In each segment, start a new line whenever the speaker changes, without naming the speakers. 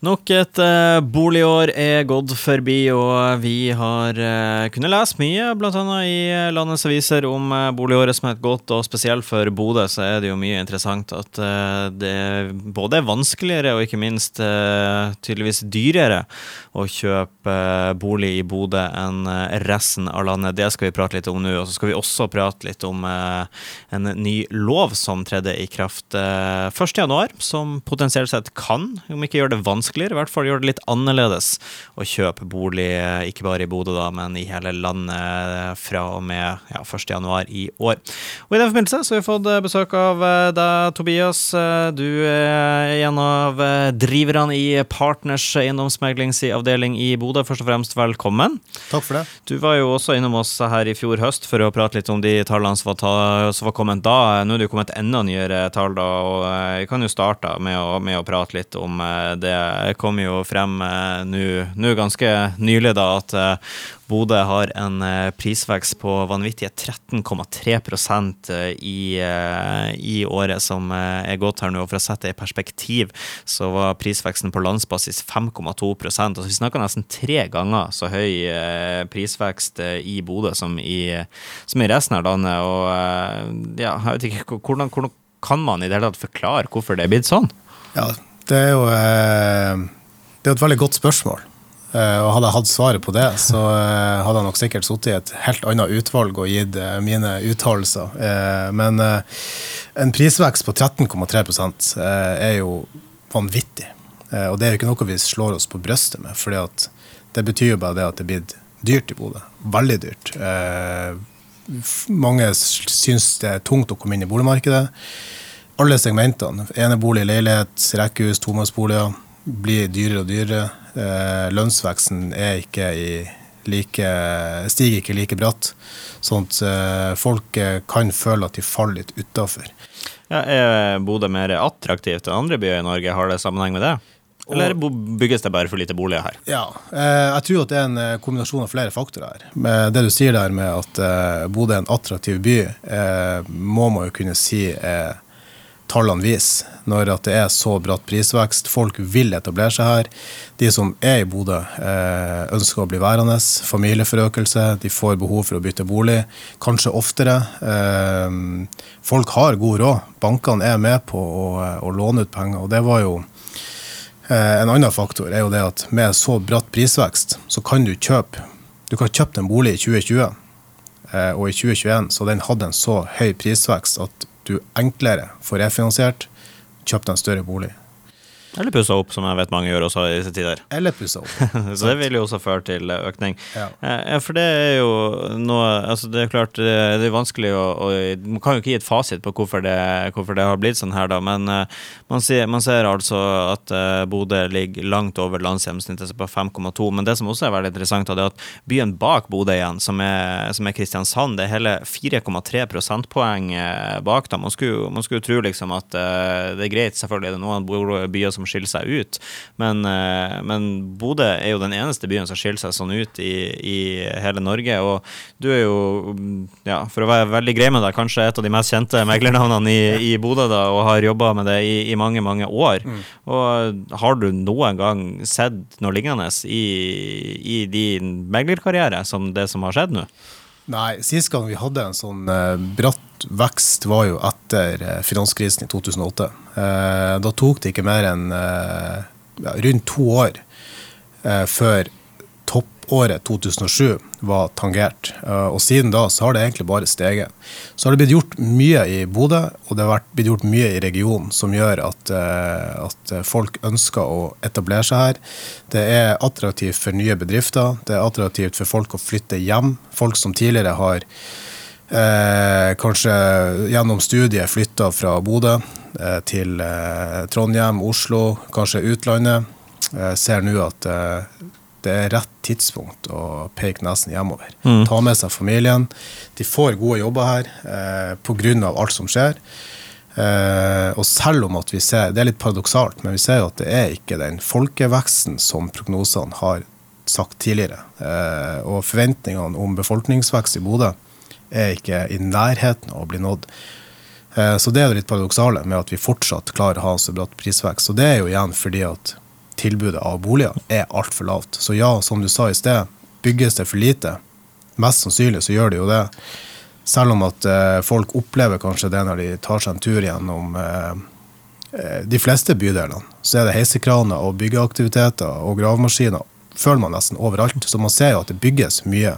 Nok et eh, boligår er gått forbi, og vi har eh, kunnet lese mye, bl.a. i landets aviser, om eh, boligåret som er et godt, og spesielt for Bodø så er det jo mye interessant at uh, det både er vanskeligere og ikke minst tydeligvis dyrere å kjøpe bolig i Bodø enn resten av landet. Det skal vi prate litt om nå, og så skal vi også prate litt om en ny lov som tredde i kraft 1.1., som potensielt sett kan, om ikke gjør det vanskelig vanskeligere, i hvert fall gjør det litt annerledes å kjøpe bolig, eh, ikke bare i Bodø, da, men i hele landet fra og med ja, 1.1 i år. Og I den forbindelse så har vi fått eh, besøk av eh, deg, Tobias. Du er en av driverne i Partners eiendomsmeglingsavdeling i Bodø. Først og fremst velkommen.
Takk for det.
Du var jo også innom oss her i fjor høst for å prate litt om de tallene som var, ta, som var kommet da. Nå er det jo kommet enda nyere tall, da, og vi kan jo starte med å, med å prate litt om det kom jo frem eh, nå ganske nylig da at eh, Bodø har en eh, prisvekst på vanvittige 13,3% i, i året som er gått her nå. For å sette det i perspektiv, så var prisveksten på landsbasis 5,2% Altså Vi snakker nesten tre ganger så høy prisvekst i Bodø som i, som i resten av landet. Og ja, jeg vet ikke, hvordan, hvordan kan man i det hele tatt forklare hvorfor det er blitt sånn?
Ja, det er jo eh, det er et veldig godt spørsmål. Eh, og hadde jeg hatt svaret på det, så eh, hadde jeg nok sikkert sittet i et helt annet utvalg og gitt mine uttalelser. Men en prisvekst på 13,3% er jo vanvittig. Og det er jo ikke noe vi slår oss på brystet med, for det betyr jo bare det at det er blitt dyrt i Bodø. Veldig dyrt. Mange syns det er tungt å komme inn i boligmarkedet alle segmentene. Enebolig, leilighet, rekkehus, tomannsboliger blir dyrere og dyrere. Eh, lønnsveksten ikke like, stiger ikke like bratt. Sånn at eh, folk eh, kan føle at de faller litt utafor.
Ja, er Bodø mer attraktivt enn andre byer i Norge? Har det sammenheng med det? Eller bygges det bare for lite boliger her?
Ja, Jeg tror at det er en kombinasjon av flere faktorer her. Med det du sier der med at Bodø er en attraktiv by, må man jo kunne si er tallene viser, når det er så bratt prisvekst. Folk vil etablere seg her. De som er i Bodø, eh, ønsker å bli værende. Familieforøkelse, de får behov for å bytte bolig. Kanskje oftere. Eh, folk har god råd. Bankene er med på å, å låne ut penger. og det var jo eh, En annen faktor er jo det at med så bratt prisvekst, så kan du kjøpe Du kan kjøpe en bolig i 2020, og i 2021 så den hadde en så høy prisvekst at du enklere får refinansiert, kjøpt en større bolig.
Eller pussa opp, som jeg vet mange gjør også i disse tider.
Eller pussa opp.
så det vil jo også føre til økning. Ja. Eh, for det er jo noe Altså, det er klart, det er vanskelig å, å Man kan jo ikke gi et fasit på hvorfor det, hvorfor det har blitt sånn her, da, men uh, man, ser, man, ser, altså at uh, Bodø ligger langt over landsgjennomsnittet, på 5,2. Men det som også er veldig interessant, er at byen bak Bodø igjen, som er, som er Kristiansand, det er hele 4,3 prosentpoeng bak. da. Man skulle, man skulle tro liksom at det er greit, selvfølgelig er det noen byer som som skiller seg ut. Men, eh, men Bodø er jo den eneste byen som skiller seg sånn ut i, i, hele Norge. Og du er jo, ja, for å være veldig grei med deg, kanskje et av de mest kjente meglernavnene i, i Bodø, da, og har jobba med det i, i, mange, mange år. Mm. Og har du noen gang sett noe lignende i, i din meglerkarriere som det som har skjedd nå?
Nei, sist gang vi hadde en sånn eh, bratt vekst, var jo etter eh, finanskrisen i 2008. Eh, da tok det ikke mer enn ja, rundt to år før toppåret 2007 var tangert. Eh, og siden da så har det egentlig bare steget. Så har det blitt gjort mye i Bodø, og det har blitt gjort mye i regionen som gjør at, at folk ønsker å etablere seg her. Det er attraktivt for nye bedrifter, det er attraktivt for folk å flytte hjem. Folk som tidligere har eh, kanskje gjennom studiet flytta fra Bodø eh, til eh, Trondheim, Oslo, kanskje utlandet. Eh, ser nå at eh, det er rett tidspunkt å peke nesen hjemover. Mm. Ta med seg familien. De får gode jobber her eh, pga. alt som skjer. Eh, og selv om at vi ser, Det er litt paradoksalt, men vi ser jo at det er ikke den folkeveksten som prognosene har sagt tidligere. Eh, og forventningene om befolkningsvekst i Bodø er ikke i nærheten av å bli nådd. Uh, så det er jo litt paradoksale med at vi fortsatt klarer å ha så bratt prisvekst. Og det er jo igjen fordi at tilbudet av boliger er altfor lavt. Så ja, som du sa i sted, bygges det for lite. Mest sannsynlig så gjør det jo det. Selv om at eh, folk opplever kanskje det når de tar seg en tur gjennom eh, eh de fleste bydelene. Så er det heisekraner og byggeaktiviteter og gravemaskiner føler man nesten overalt. Så man ser jo at det bygges mye.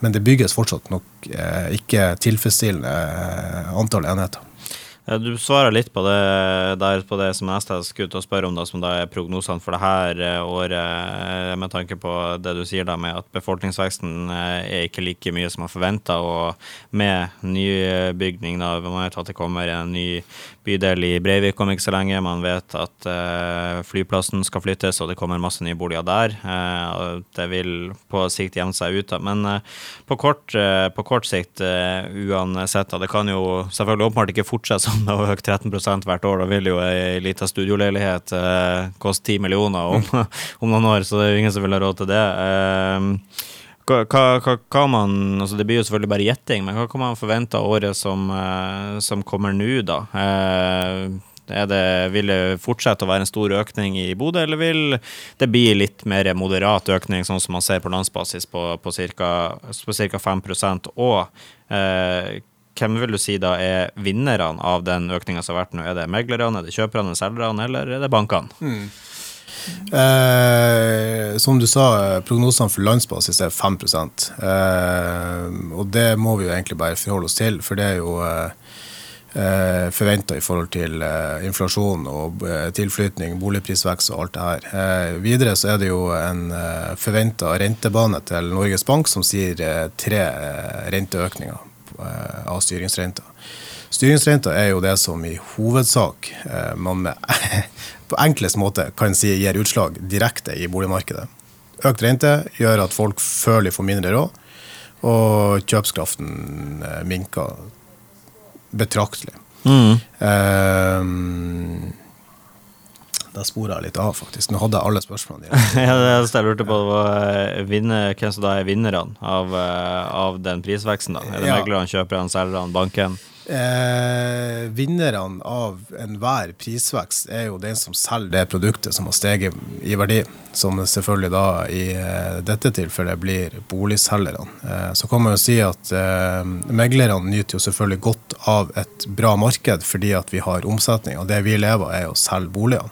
Men det bygges fortsatt nok eh, ikke tilfredsstillende eh, antall enheter.
Du svarer litt på det, der, på det som jeg skulle til å spørre om, da, som da er prognosene for det her eh, året, eh, med tanke på det du sier da med at befolkningsveksten eh, er ikke like mye som man forventa, og med nybygning, da, man vet at det kommer en ny bydel i Breivik om ikke så lenge, man vet at flyplassen skal flyttes, og det kommer masse nye boliger der. det vil på sikt jevne seg ut, da. men på kort, på kort sikt uansett, da, det kan jo selvfølgelig åpenbart ikke fortsette sånn det har økt 13% hvert år. Da vil jo ei lita studioleilighet eh, koste 10 millioner om, mm. om, noen år, så det er jo ingen som vil ha råd til det. Eh, hva, hva, hva, man, altså Det blir jo selvfølgelig bare gjetting, men hva kan man forvente av året som, eh, som kommer nå, da? Eh, det, vil det fortsette å være en stor økning i Bodø, eller vil det bli litt mer moderat økning, sånn som man ser på landsbasis på, på ca. 5 Og eh, hvem vil du si da er vinnerne av den økninga som har vært nå? Er det meglerne, er det kjøperne, selgerne, eller er det bankene? Mm.
Eh, som du sa, prognosene for landsbasis er 5 eh, Og det må vi jo egentlig bare forholde oss til, for det er jo eh, eh forventa i forhold til eh, inflasjon og eh, tilflytning, boligprisvekst og alt det her. Eh, videre så er det jo en eh, forventa rentebane til Norges Bank som sier eh, tre renteøkninger av styringsrenta. Styringsrenta er jo det som i hovedsak eh, man med, på enklest måte kan si gir utslag direkte i boligmarkedet. Økt rente gjør at folk føler de får mindre råd, og kjøpskraften eh, minker betraktelig. Mm. Um, da spora jeg litt av, faktisk. Nå hadde jeg alle spørsmålene
dine. ja, det eneste jeg lurte på, var eh, vinner, hvem som da er vinnerne av, eh, av den prisveksten. da? Er det ja. meglerne, kjøperne, selgerne, banken?
Eh, vinnerne av enhver prisvekst er jo den som selger det produktet som har steget i verdi. Som selvfølgelig da i eh, dette tilfellet blir boligselgerne. Eh, så kan man jo si at eh, meglerne nyter jo selvfølgelig godt av et bra marked fordi at vi har omsetning, og det vi lever av er å selge boliger.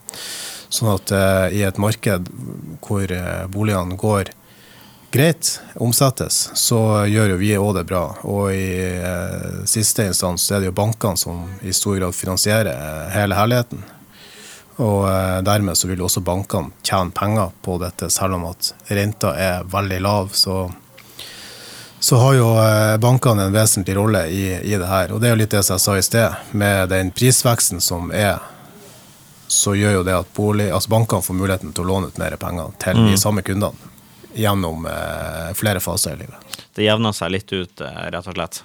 Sånn at eh, i et marked hvor eh, boligene går greit omsettes, så gjør jo vi òg det bra. Og i eh, siste instans er det jo bankene som i stor grad finansierer eh, hele herligheten. Og eh, dermed så vil også bankene tjene penger på dette, selv om at renta er veldig lav. Så, så har jo eh, bankene en vesentlig rolle i, i, det her. Og det er jo litt det som jeg sa i sted, med den prisveksten som er så gjør jo det at bolig, altså bankene får muligheten til å låne ut mer penger til mm. de samme kundene gjennom eh, flere faser i livet.
Det jevner seg litt ut, eh, rett og slett?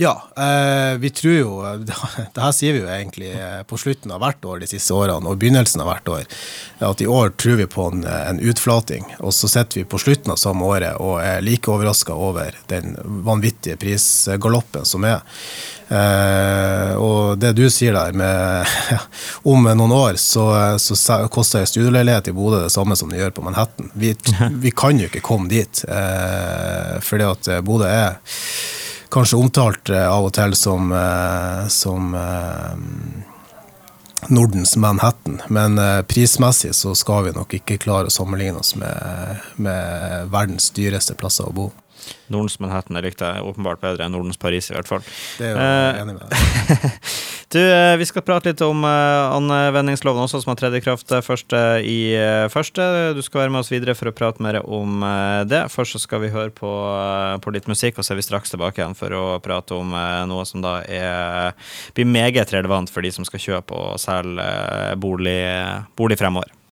Ja, eh, vi tror jo Det her sier vi jo egentlig eh, på slutten av hvert år de siste årene, og begynnelsen av hvert år. At i år tror vi på en, en utflating. Og så sitter vi på slutten av samme året og er like overraska over den vanvittige prisgaloppen som er. Eh, og det du sier der med Om noen år så, så koster ei studieleilighet i Bodø det samme som det gjør på Manhattan. Vi, vi kan jo ikke komme dit, eh, fordi at Bodø er kanskje omtalt eh, av og til som, eh, som eh, Nordens Manhattan. Men prismessig så skal vi nok ikke klare å sammenligne oss med, med verdens dyreste plasser å bo.
Nordens Manhattan jeg likte jeg åpenbart bedre enn Nordens Paris, i hvert fall.
Det er jo eh, enig med deg.
du, eh, vi skal prate litt om uh, anvendingsloven også, som har trådt i kraft første i første. Du skal være med oss videre for å prate mer om det. Først så skal vi høre på, på, litt musikk, og så er vi straks tilbake igjen for å prate om noe som da er, blir meget relevant for de som skal kjøpe og selge bolig, bolig fremover.